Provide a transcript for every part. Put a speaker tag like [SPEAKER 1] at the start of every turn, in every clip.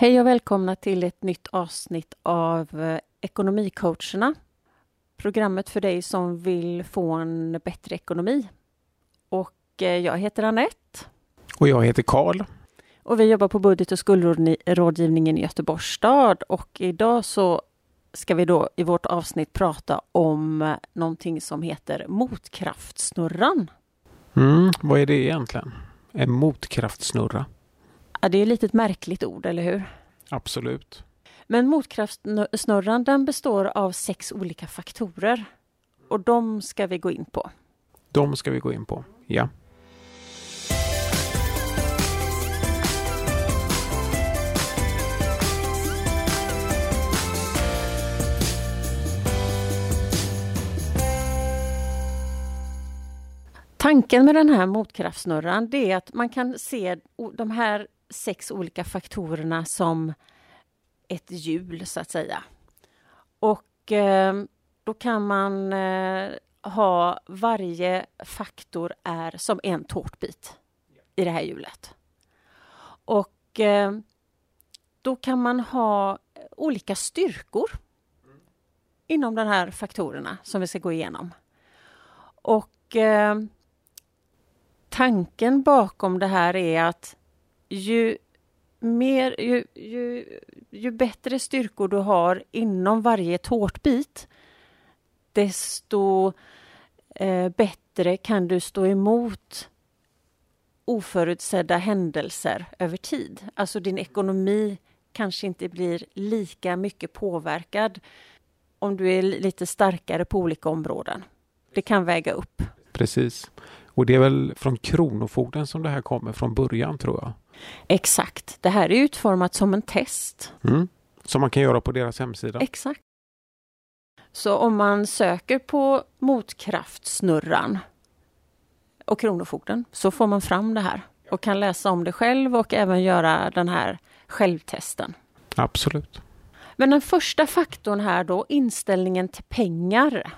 [SPEAKER 1] Hej och välkomna till ett nytt avsnitt av eh, Ekonomicoacherna. Programmet för dig som vill få en bättre ekonomi. Och eh, jag heter Annette.
[SPEAKER 2] Och jag heter Karl.
[SPEAKER 1] Och vi jobbar på budget och skuldrådgivningen i Göteborgs stad. Och idag så ska vi då i vårt avsnitt prata om eh, någonting som heter motkraftsnurran.
[SPEAKER 2] Mm, vad är det egentligen? En motkraftsnurra?
[SPEAKER 1] Ja, det är ett litet märkligt ord, eller hur?
[SPEAKER 2] Absolut.
[SPEAKER 1] Men motkraftsnurran den består av sex olika faktorer. Och de ska vi gå in på.
[SPEAKER 2] De ska vi gå in på, ja.
[SPEAKER 1] Tanken med den här motkraftsnurran det är att man kan se de här sex olika faktorerna som ett hjul, så att säga. Och eh, då kan man eh, ha varje faktor är som en tårtbit i det här hjulet. Och eh, då kan man ha olika styrkor inom de här faktorerna som vi ska gå igenom. Och eh, tanken bakom det här är att ju mer, ju, ju, ju bättre styrkor du har inom varje tårtbit, desto eh, bättre kan du stå emot oförutsedda händelser över tid. Alltså din ekonomi kanske inte blir lika mycket påverkad om du är lite starkare på olika områden. Det kan väga upp.
[SPEAKER 2] Precis. Och det är väl från Kronofogden som det här kommer från början tror jag.
[SPEAKER 1] Exakt. Det här är utformat som en test.
[SPEAKER 2] Mm. Som man kan göra på deras hemsida.
[SPEAKER 1] Exakt. Så om man söker på motkraftsnurran och Kronofogden så får man fram det här och kan läsa om det själv och även göra den här självtesten.
[SPEAKER 2] Absolut.
[SPEAKER 1] Men den första faktorn här då, inställningen till pengar.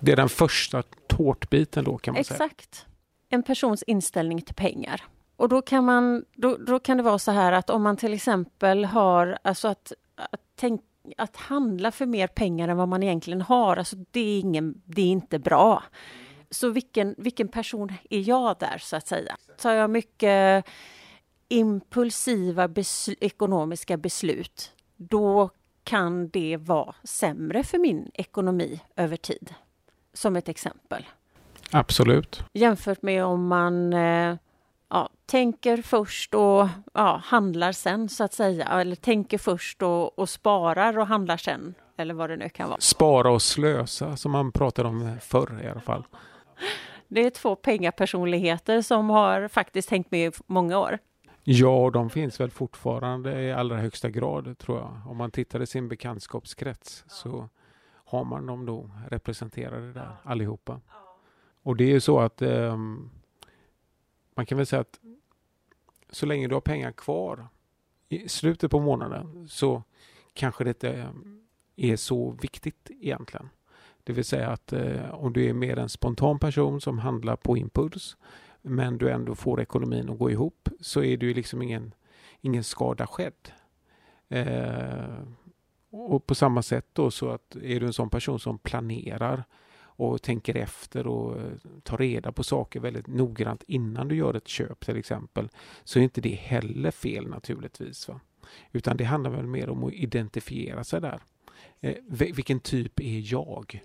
[SPEAKER 2] Det är den första tårtbiten då kan man
[SPEAKER 1] Exakt.
[SPEAKER 2] säga.
[SPEAKER 1] Exakt. En persons inställning till pengar. Och då kan, man, då, då kan det vara så här att om man till exempel har, alltså att, att, tänk, att handla för mer pengar än vad man egentligen har, alltså det är, ingen, det är inte bra. Så vilken, vilken person är jag där så att säga? Tar jag mycket impulsiva besl ekonomiska beslut, då kan det vara sämre för min ekonomi över tid. Som ett exempel.
[SPEAKER 2] Absolut.
[SPEAKER 1] Jämfört med om man eh, tänker först och ja, handlar sen så att säga. Eller tänker först och, och sparar och handlar sen. Eller vad det nu kan vara.
[SPEAKER 2] Spara och slösa som man pratade om förr i alla fall.
[SPEAKER 1] Det är två pengapersonligheter som har faktiskt hängt med i många år.
[SPEAKER 2] Ja, de finns väl fortfarande i allra högsta grad tror jag. Om man tittar i sin bekantskapskrets så har man dem då representerade där allihopa. Och det är ju så att um, man kan väl säga att så länge du har pengar kvar i slutet på månaden så kanske det inte eh, är så viktigt egentligen. Det vill säga att eh, om du är mer en spontan person som handlar på impuls men du ändå får ekonomin att gå ihop så är du ju liksom ingen, ingen skada skedd. Eh, och på samma sätt då så att är du en sån person som planerar och tänker efter och eh, tar reda på saker väldigt noggrant innan du gör ett köp till exempel så är inte det heller fel naturligtvis. Va? Utan det handlar väl mer om att identifiera sig där. Eh, vilken typ är jag?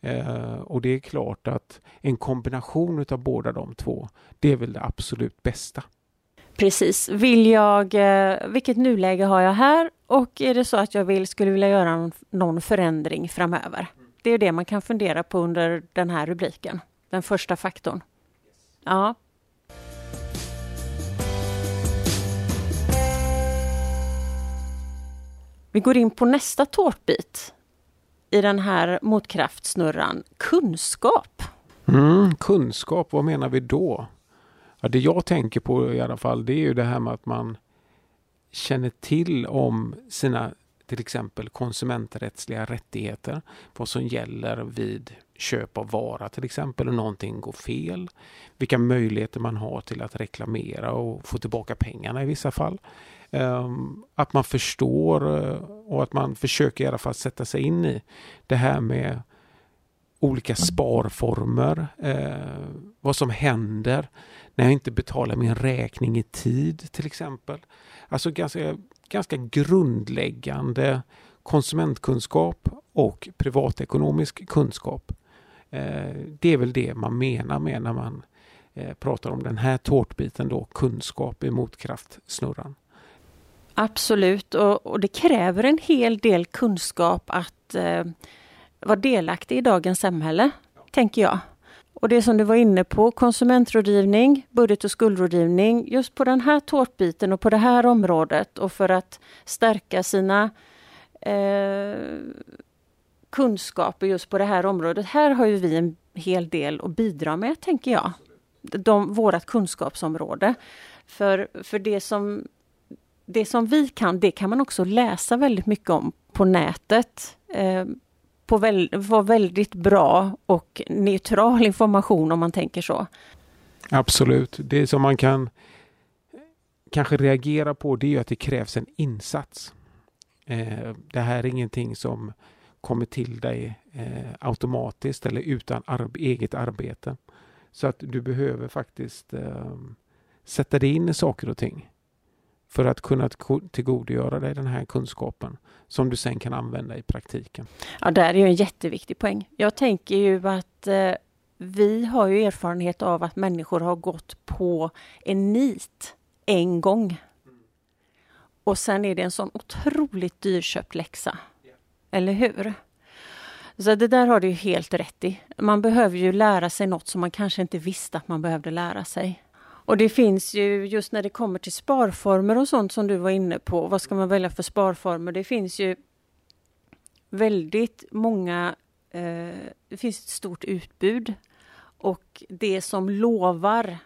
[SPEAKER 2] Eh, och det är klart att en kombination av båda de två, det är väl det absolut bästa.
[SPEAKER 1] Precis. Vill jag, eh, vilket nuläge har jag här och är det så att jag vill, skulle vilja göra någon förändring framöver? Det är det man kan fundera på under den här rubriken. Den första faktorn. Ja. Vi går in på nästa tårtbit i den här motkraftsnurran. Kunskap.
[SPEAKER 2] Mm, kunskap, vad menar vi då? Ja, det jag tänker på i alla fall det är ju det här med att man känner till om sina till exempel konsumenträttsliga rättigheter. Vad som gäller vid köp av vara till exempel om någonting går fel. Vilka möjligheter man har till att reklamera och få tillbaka pengarna i vissa fall. Ehm, att man förstår eh, och att man försöker i alla fall sätta sig in i det här med olika sparformer, eh, vad som händer när jag inte betalar min räkning i tid till exempel. Alltså ganska, ganska grundläggande konsumentkunskap och privatekonomisk kunskap. Eh, det är väl det man menar med när man eh, pratar om den här tårtbiten då, kunskap i motkraftsnurran.
[SPEAKER 1] Absolut, och, och, det kräver en hel del kunskap att eh, vara delaktig i dagens samhälle, tänker jag. Och det som du var inne på, konsumentrådgivning, budget och skuldrådgivning, just på den här tårtbiten och på det här området och för att stärka sina eh, kunskaper just på det här området. Här har ju vi en hel del att bidra med, tänker jag. De, vårat kunskapsområde. För, för det som det som vi kan, det kan man också läsa väldigt mycket om på nätet. Eh, på väl, var väldigt bra och neutral information om man tänker så.
[SPEAKER 2] Absolut. Det som man kan kanske reagera på det är att det krävs en insats. Eh, det här är ingenting som kommer till dig eh, automatiskt eller utan arb eget arbete. Så att du behöver faktiskt eh, sätta dig in i saker och ting för att kunna tillgodogöra dig den här kunskapen som du sen kan använda i praktiken.
[SPEAKER 1] Ja, där är ju en jätteviktig poäng. Jag tänker ju att eh, vi har ju erfarenhet av att människor har gått på en nit en gång. Och sen är det en sån otroligt dyrköpt läxa. Eller hur? Så det där har du helt rätt i. Man behöver ju lära sig något som man kanske inte visste att man behövde lära sig. Och det finns ju just när det kommer till sparformer och sånt som du var inne på. Vad ska man välja för sparformer? Det finns ju väldigt många, eh, det finns ett stort utbud och det som lovar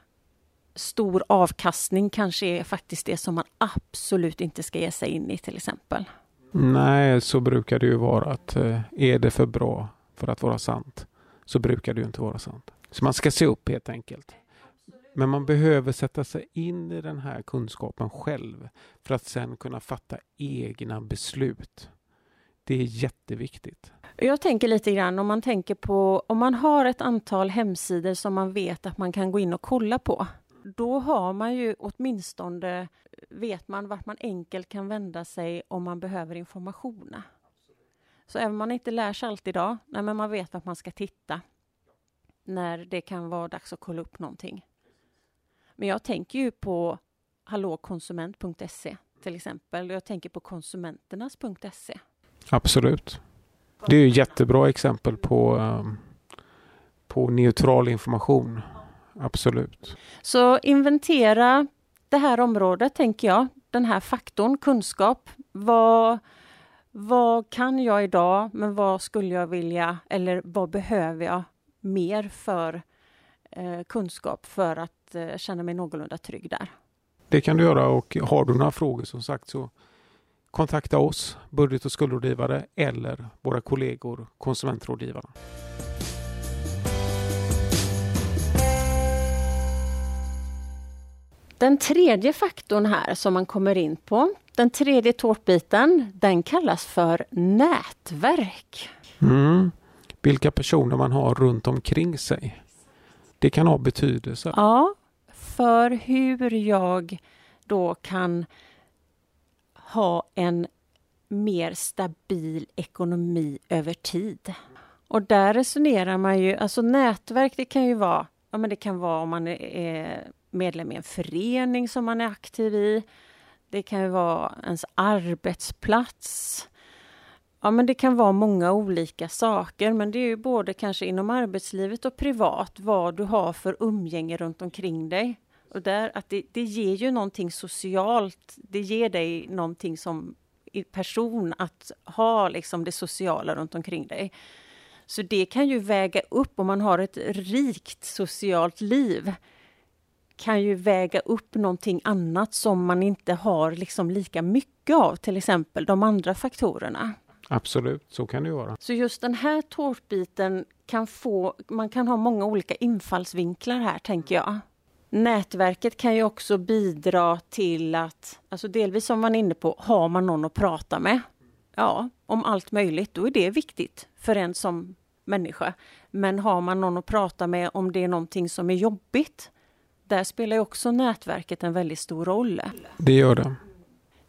[SPEAKER 1] stor avkastning kanske är faktiskt det som man absolut inte ska ge sig in i till exempel.
[SPEAKER 2] Nej, så brukar det ju vara att eh, är det för bra för att vara sant så brukar det ju inte vara sant. Så man ska se upp helt enkelt. Men man behöver sätta sig in i den här kunskapen själv för att sen kunna fatta egna beslut. Det är jätteviktigt.
[SPEAKER 1] Jag tänker lite grann om man tänker på om man har ett antal hemsidor som man vet att man kan gå in och kolla på. Då har man ju åtminstone vet man vart man enkelt kan vända sig om man behöver information. Så även om man inte lär sig allt idag, nej, men man vet vart man ska titta när det kan vara dags att kolla upp någonting. Men jag tänker ju på hallåkonsument.se till exempel. Jag tänker på konsumenternas.se.
[SPEAKER 2] Absolut. Det är ett jättebra exempel på, um, på neutral information. Absolut.
[SPEAKER 1] Så inventera det här området, tänker jag. Den här faktorn, kunskap. Vad, vad kan jag idag, men vad skulle jag vilja eller vad behöver jag mer för eh, kunskap för att eh, känna mig någorlunda trygg där.
[SPEAKER 2] Det kan du göra och har du några frågor som sagt så kontakta oss, budget och skuldrådgivare eller våra kollegor konsumentrådgivarna.
[SPEAKER 1] Den tredje faktorn här som man kommer in på, den tredje tårtbiten, den kallas för nätverk.
[SPEAKER 2] Mm. Vilka personer man har runt omkring sig. Det kan ha betydelse.
[SPEAKER 1] Ja, för hur jag då kan ha en mer stabil ekonomi över tid. Och där resonerar man ju, alltså nätverk det kan ju vara, ja men det kan vara om man är medlem i en förening som man är aktiv i. Det kan ju vara ens arbetsplats. Ja, men det kan vara många olika saker, men det är ju både kanske inom arbetslivet och privat vad du har för umgänge runt omkring dig. Och där, att det, det ger ju någonting socialt. Det ger dig någonting som person att ha liksom det sociala runt omkring dig. Så det kan ju väga upp om man har ett rikt socialt liv kan ju väga upp någonting annat som man inte har liksom lika mycket av, till exempel de andra faktorerna.
[SPEAKER 2] Absolut, så kan det vara.
[SPEAKER 1] Så just den här tårtbiten kan få, man kan ha många olika infallsvinklar här tänker jag. Nätverket kan ju också bidra till att, alltså delvis som man är inne på, har man någon att prata med? Ja, om allt möjligt, då är det viktigt för en som människa. Men har man någon att prata med om det är någonting som är jobbigt, där spelar ju också nätverket en väldigt stor roll.
[SPEAKER 2] Det gör det.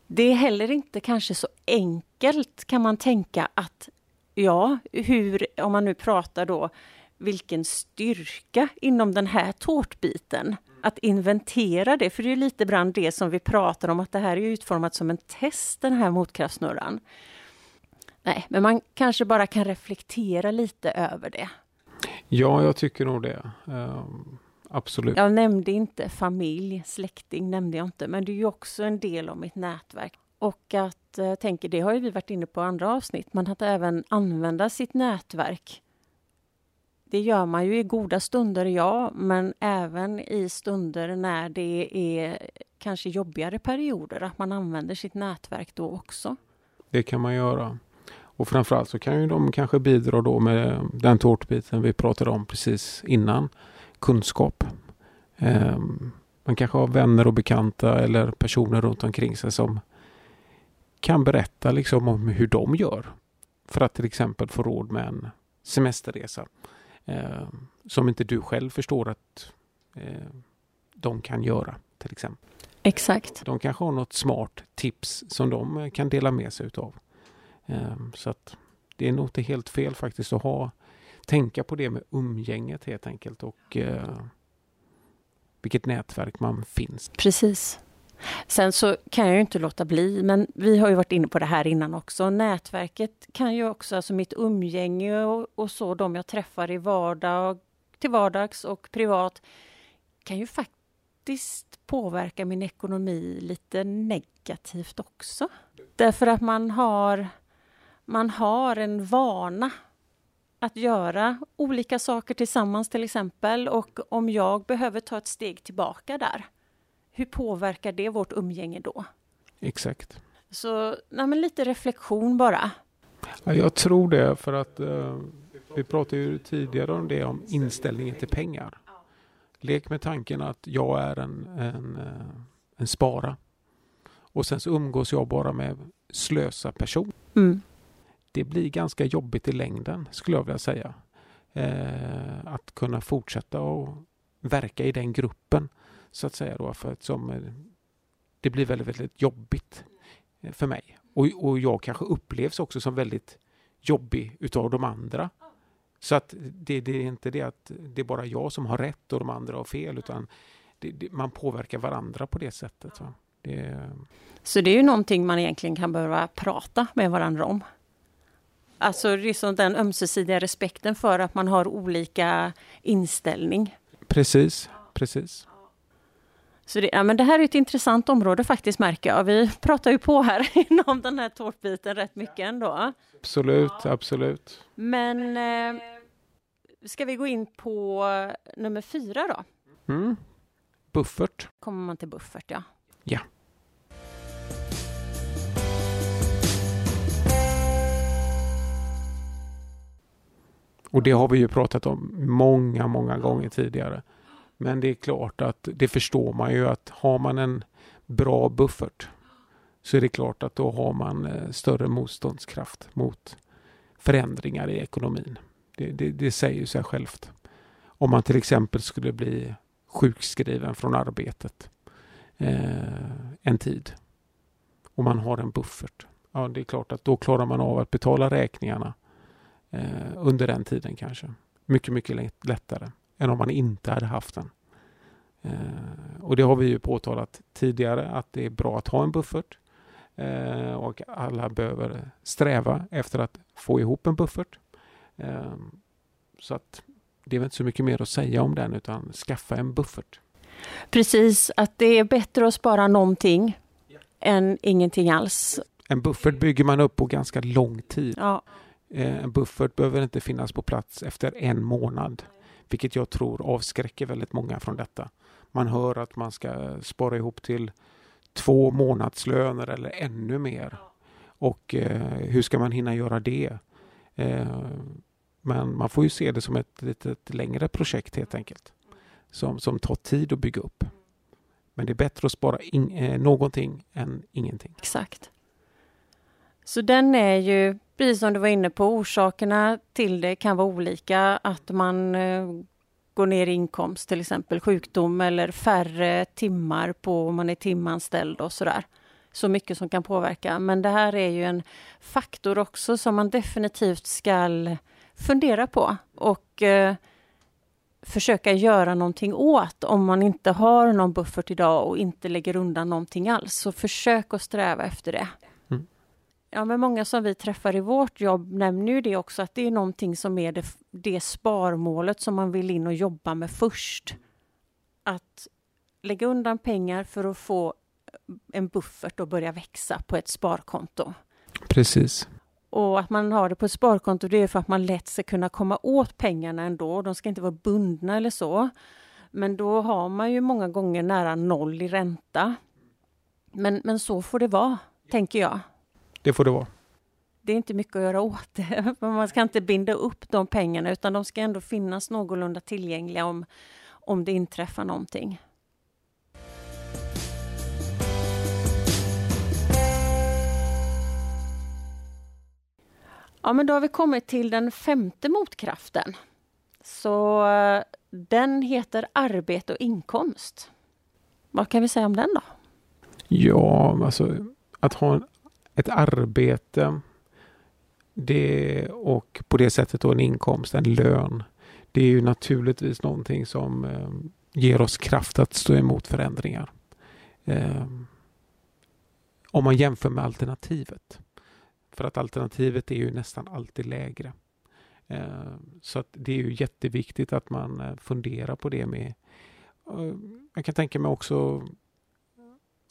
[SPEAKER 1] Det är heller inte kanske så enkelt kan man tänka att ja, hur, om man nu pratar då, vilken styrka inom den här tårtbiten. Att inventera det, för det är lite brand det som vi pratar om, att det här är utformat som en test, den här motkraftsnurran. Nej, men man kanske bara kan reflektera lite över det.
[SPEAKER 2] Ja, jag tycker nog det. Um, absolut.
[SPEAKER 1] Jag nämnde inte familj, släkting nämnde jag inte, men det är ju också en del av mitt nätverk. Och att, eh, tänker, det har ju vi varit inne på andra avsnitt, men att även använda sitt nätverk. Det gör man ju i goda stunder, ja, men även i stunder när det är kanske jobbigare perioder, att man använder sitt nätverk då också.
[SPEAKER 2] Det kan man göra. Och framförallt så kan ju de kanske bidra då med den tårtbiten vi pratade om precis innan. Kunskap. Ehm, man kanske har vänner och bekanta eller personer runt omkring sig som kan berätta liksom om hur de gör för att till exempel få råd med en semesterresa eh, som inte du själv förstår att eh, de kan göra till exempel.
[SPEAKER 1] Exakt.
[SPEAKER 2] De kanske har något smart tips som de kan dela med sig utav. Eh, så att det är nog inte helt fel faktiskt att ha tänka på det med umgänget helt enkelt och eh, vilket nätverk man finns.
[SPEAKER 1] Precis. Sen så kan jag ju inte låta bli, men vi har ju varit inne på det här innan också. Nätverket kan ju också, alltså mitt umgänge och, och så, de jag träffar i vardag, till vardags och privat, kan ju faktiskt påverka min ekonomi lite negativt också. Därför att man har, man har en vana att göra olika saker tillsammans till exempel och om jag behöver ta ett steg tillbaka där hur påverkar det vårt umgänge då?
[SPEAKER 2] Exakt.
[SPEAKER 1] Så nej, lite reflektion bara.
[SPEAKER 2] Ja, jag tror det för att uh, vi pratade ju tidigare om det om inställningen till pengar. Lek med tanken att jag är en, en, uh, en spara och sen så umgås jag bara med slösa person. Mm. Det blir ganska jobbigt i längden skulle jag vilja säga. Uh, att kunna fortsätta och verka i den gruppen så att säga då, för att som, eh, det blir väldigt, väldigt jobbigt eh, för mig. Och, och jag kanske upplevs också som väldigt jobbig utav de andra. Så att det, det, är inte det att det är bara jag som har rätt och de andra har fel, utan det, det, man påverkar varandra på det sättet. Så det,
[SPEAKER 1] så det är ju någonting man egentligen kan behöva prata med varandra om? Alltså liksom den ömsesidiga respekten för att man har olika inställning.
[SPEAKER 2] Precis, precis.
[SPEAKER 1] Så det, ja, men det här är ett intressant område faktiskt märker jag. Vi pratar ju på här inom den här tårtbiten rätt mycket ändå.
[SPEAKER 2] Absolut, ja. absolut.
[SPEAKER 1] Men eh, ska vi gå in på nummer fyra då?
[SPEAKER 2] Mm. Buffert.
[SPEAKER 1] Kommer man till buffert, ja.
[SPEAKER 2] Ja. Och det har vi ju pratat om många, många gånger tidigare. Men det är klart att det förstår man ju att har man en bra buffert så är det klart att då har man eh, större motståndskraft mot förändringar i ekonomin. Det, det, det säger sig självt. Om man till exempel skulle bli sjukskriven från arbetet eh, en tid och man har en buffert. Ja, det är klart att då klarar man av att betala räkningarna eh, under den tiden kanske. Mycket, mycket lättare än om man inte hade haft den. Eh, och det har vi ju påtalat tidigare att det är bra att ha en buffert eh, och alla behöver sträva efter att få ihop en buffert. Eh, så att det är väl inte så mycket mer att säga om den utan skaffa en buffert.
[SPEAKER 1] Precis, att det är bättre att spara någonting ja. än ingenting alls.
[SPEAKER 2] En buffert bygger man upp på ganska lång tid.
[SPEAKER 1] Ja.
[SPEAKER 2] En buffert behöver inte finnas på plats efter en månad vilket jag tror avskräcker väldigt många från detta. Man hör att man ska spara ihop till två månadslöner eller ännu mer. Och eh, hur ska man hinna göra det? Eh, men man får ju se det som ett lite längre projekt helt enkelt. som, som tar tid att bygga upp. Men det är bättre att spara in, eh, någonting än ingenting.
[SPEAKER 1] Exakt. Så den är ju, precis som du var inne på, orsakerna till det kan vara olika. Att man eh, går ner i inkomst, till exempel sjukdom eller färre timmar på om man är timanställd och sådär. Så mycket som kan påverka. Men det här är ju en faktor också som man definitivt ska fundera på och eh, försöka göra någonting åt om man inte har någon buffert idag och inte lägger undan någonting alls. Så försök att sträva efter det. Ja, men många som vi träffar i vårt jobb nämner ju det också att det är någonting som är det, det sparmålet som man vill in och jobba med först. Att lägga undan pengar för att få en buffert och börja växa på ett sparkonto.
[SPEAKER 2] Precis.
[SPEAKER 1] Och att man har det på ett sparkonto det är för att man lätt ska kunna komma åt pengarna ändå. De ska inte vara bundna eller så. Men då har man ju många gånger nära noll i ränta. Men, men så får det vara, tänker jag.
[SPEAKER 2] Det får det vara.
[SPEAKER 1] Det är inte mycket att göra åt det. Man ska inte binda upp de pengarna utan de ska ändå finnas någorlunda tillgängliga om, om det inträffar någonting. Ja, men då har vi kommit till den femte motkraften. Så eh, den heter arbete och inkomst. Vad kan vi säga om den då?
[SPEAKER 2] Ja, alltså att ha ett arbete det, och på det sättet då en inkomst, en lön. Det är ju naturligtvis någonting som eh, ger oss kraft att stå emot förändringar. Eh, om man jämför med alternativet. För att alternativet är ju nästan alltid lägre. Eh, så att det är ju jätteviktigt att man eh, funderar på det med eh, Jag kan tänka mig också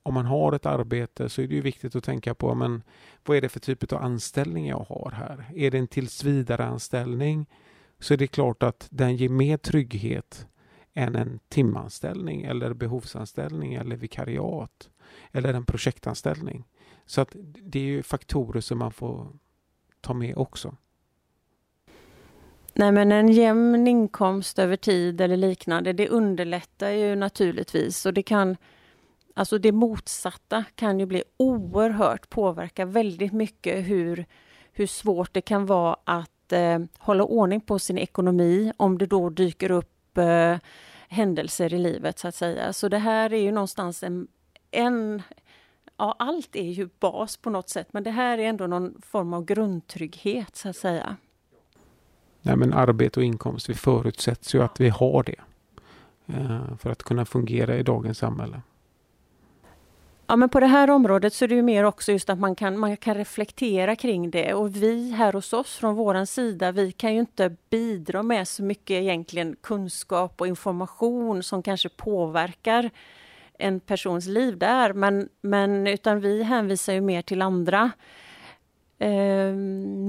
[SPEAKER 2] om man har ett arbete så är det ju viktigt att tänka på men vad är det för typ av anställning jag har här? Är det en tillsvidareanställning så är det klart att den ger mer trygghet än en timanställning eller behovsanställning eller vikariat eller en projektanställning. Så att det är ju faktorer som man får ta med också.
[SPEAKER 1] Nej men en jämn inkomst över tid eller liknande, det underlättar ju naturligtvis och det kan Alltså det motsatta kan ju bli oerhört påverka väldigt mycket hur, hur svårt det kan vara att eh, hålla ordning på sin ekonomi om det då dyker upp eh, händelser i livet så att säga. Så det här är ju någonstans en, en ja, allt är ju bas på något sätt, men det här är ändå någon form av grundtrygghet så att säga.
[SPEAKER 2] Nej, men arbete och inkomst, vi förutsätts ju att vi har det eh, för att kunna fungera i dagens samhälle.
[SPEAKER 1] Ja, men på det här området så är det ju mer också just att man kan, man kan reflektera kring det. Och vi här hos oss från våran sida, vi kan ju inte bidra med så mycket egentligen kunskap och information som kanske påverkar en persons liv där, men, men utan vi hänvisar ju mer till andra eh,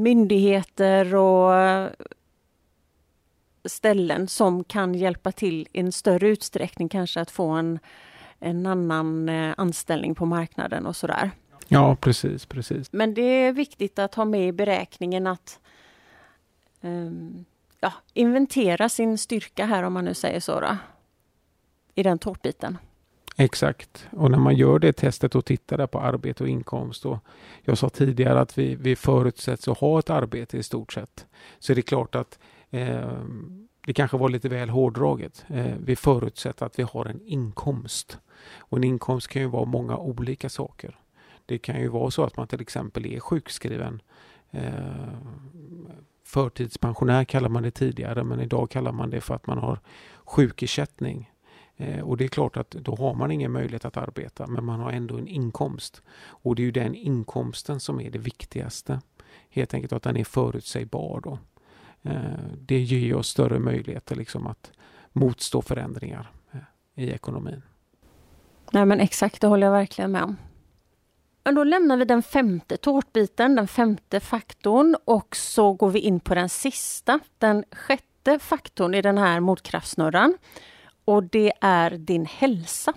[SPEAKER 1] myndigheter och ställen som kan hjälpa till i en större utsträckning kanske att få en, en annan eh, anställning på marknaden och sådär.
[SPEAKER 2] Ja, precis, precis.
[SPEAKER 1] Men det är viktigt att ha med i beräkningen att um, ja, inventera sin styrka här om man nu säger så. Då, I den tårtbiten.
[SPEAKER 2] Exakt. Och när man gör det testet och tittar där på arbete och inkomst. Och jag sa tidigare att vi, vi förutsätts att ha ett arbete i stort sett. Så är det klart att eh, det kanske var lite väl hårdraget. Eh, vi förutsätter att vi har en inkomst. Och en inkomst kan ju vara många olika saker. Det kan ju vara så att man till exempel är sjukskriven. Eh, förtidspensionär kallar man det tidigare men idag kallar man det för att man har sjukersättning. Eh, och det är klart att då har man ingen möjlighet att arbeta men man har ändå en inkomst. Och det är ju den inkomsten som är det viktigaste. Helt enkelt att den är förutsägbar. Då. Eh, det ger oss större möjligheter liksom att motstå förändringar eh, i ekonomin.
[SPEAKER 1] Nej men exakt, det håller jag verkligen med om. Men då lämnar vi den femte tårtbiten, den femte faktorn och så går vi in på den sista, den sjätte faktorn i den här motkraftsnurran och det är din hälsa.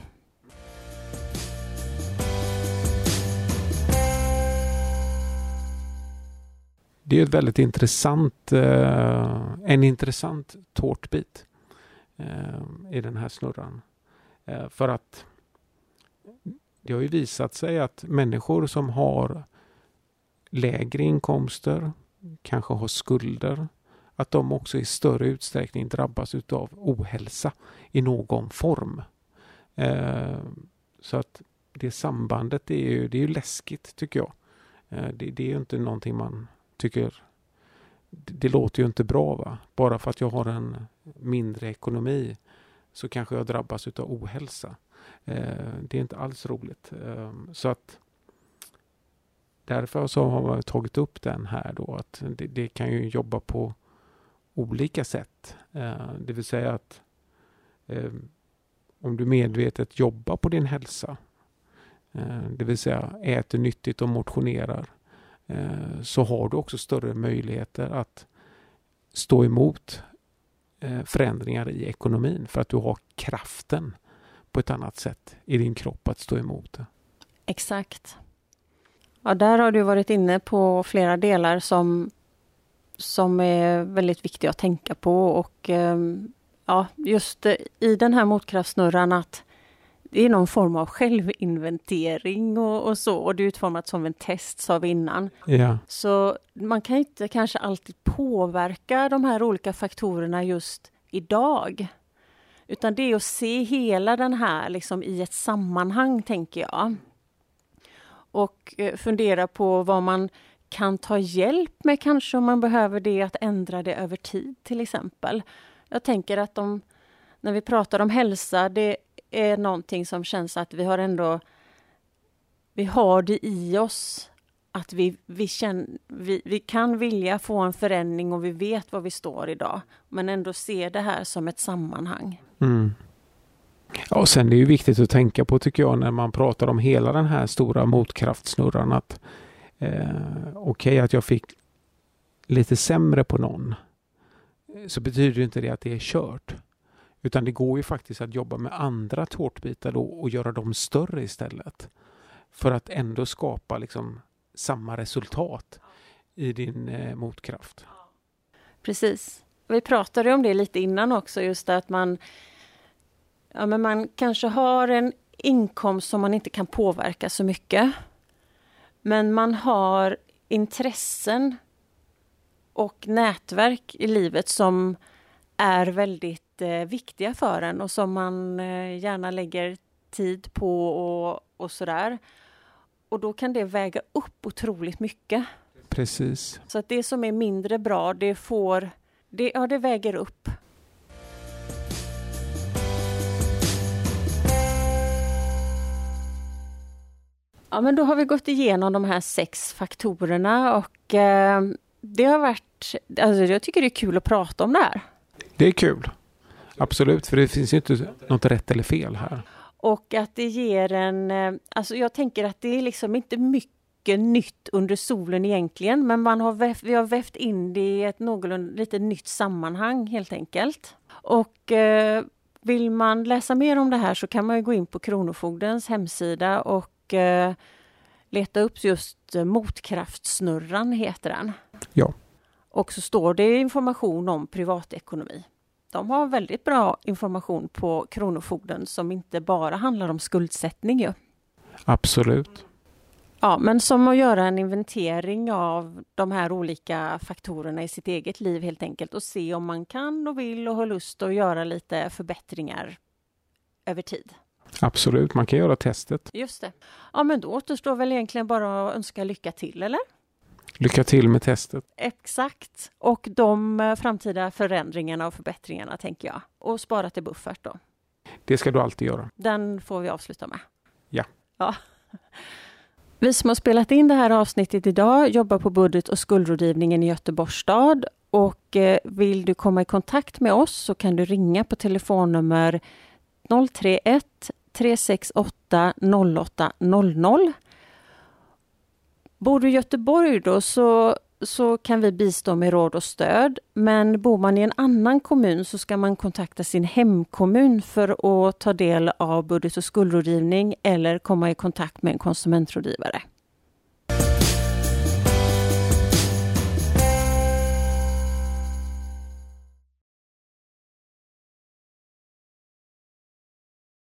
[SPEAKER 2] Det är ett väldigt intressant, eh, en intressant tårtbit. eh, i den här snurran. Eh, för att det har ju visat sig att människor som har lägre inkomster, kanske har skulder, att de också i större utsträckning drabbas utav ohälsa i någon form. Eh, så att det sambandet är ju, det är ju läskigt tycker jag. Eh, det, det, är ju inte någonting man tycker det, det låter ju inte bra va. Bara för att jag har en mindre ekonomi så kanske jag drabbas av ohälsa. Eh, det är inte alls roligt. Eh, så att Därför så har jag tagit upp den här då att det, det kan ju jobba på olika sätt. Eh, det vill säga att eh, om du medvetet jobbar på din hälsa, eh, det vill säga äter nyttigt och motionerar, eh, Eh, så har du också större möjligheter att stå emot eh, förändringar i ekonomin för att du har kraften på ett annat sätt i din kropp att stå emot det.
[SPEAKER 1] Exakt. Ja, där har du varit inne på flera delar som, som är väldigt viktiga att tänka på och ehm, ja, just i den här motkraftsnurran att det är någon form av självinventering och, och, så och det är utformat som en test sa vi innan.
[SPEAKER 2] Ja.
[SPEAKER 1] Så man kan inte kanske alltid påverka de här olika faktorerna just idag. Utan det är att se hela den här liksom i ett sammanhang, tänker jag. Och eh, fundera på vad man kan ta hjälp med kanske om man behöver det, att ändra det över tid till exempel. Jag tänker att de, när vi pratar om hälsa, det är någonting som känns att vi har ändå vi har det i oss att vi, vi, känner, vi, vi kan vilja få en förändring och vi vet var vi står idag. Men ändå se det här som ett sammanhang.
[SPEAKER 2] Mm. Ja, och sen är det ju viktigt att tänka på tycker jag när man pratar om hela den här stora motkraftsnurran att eh, okej okay, att jag fick lite sämre på någon så betyder inte det att det är kört. Utan det går ju faktiskt att jobba med andra tårtbitar då och göra dem större istället. För att ändå skapa liksom samma resultat i din eh, motkraft.
[SPEAKER 1] Precis. Vi pratade om det lite innan också, just att man, ja, men man kanske har en inkomst som man inte kan påverka så mycket. Men man har intressen och nätverk i livet som är väldigt eh, viktiga för en och som man eh, gärna lägger tid på och, och sådär. Och då kan det väga upp otroligt mycket.
[SPEAKER 2] Precis.
[SPEAKER 1] Så att det som är mindre bra, det får, det, ja det väger upp. Ja men då har vi gått igenom de här sex faktorerna och eh, det har varit, alltså jag tycker det är kul att prata om det här.
[SPEAKER 2] Det är kul. Absolut, för det finns ju inte något rätt eller fel här.
[SPEAKER 1] Och att det ger en, eh, alltså jag tänker att det är liksom inte mycket nytt under solen egentligen, men man har vävt, vi har vävt in det i ett någorlunda lite nytt sammanhang helt enkelt. Och eh, vill man läsa mer om det här så kan man gå in på Kronofogdens hemsida och eh, leta upp just Motkraftsnurran heter den.
[SPEAKER 2] Ja.
[SPEAKER 1] Och så står det information om privatekonomi. De har väldigt bra information på Kronofogden som inte bara handlar om skuldsättning. Ju.
[SPEAKER 2] Absolut.
[SPEAKER 1] Ja, men som att göra en inventering av de här olika faktorerna i sitt eget liv helt enkelt och se om man kan och vill och har lust att göra lite förbättringar över tid.
[SPEAKER 2] Absolut, man kan göra testet.
[SPEAKER 1] Just det. Ja, men då återstår väl egentligen bara att önska lycka till, eller?
[SPEAKER 2] Lycka till med testet.
[SPEAKER 1] Exakt. Och de eh, framtida förändringarna och förbättringarna, tänker jag. Och spara till buffert då.
[SPEAKER 2] Det ska du alltid göra.
[SPEAKER 1] Den får vi avsluta med.
[SPEAKER 2] Ja.
[SPEAKER 1] ja. Vi som har spelat in det här avsnittet idag jobbar på budget och skuldrådgivningen i Göteborgs stad. Och eh, vill du komma i kontakt med oss så kan du ringa på telefonnummer 031 368 0800 Bor du i Göteborg då så, så kan vi bistå med råd och stöd. Men bor man i en annan kommun så ska man kontakta sin hemkommun för att ta del av budget och skuldrådgivning eller komma i kontakt med en konsumentrådgivare.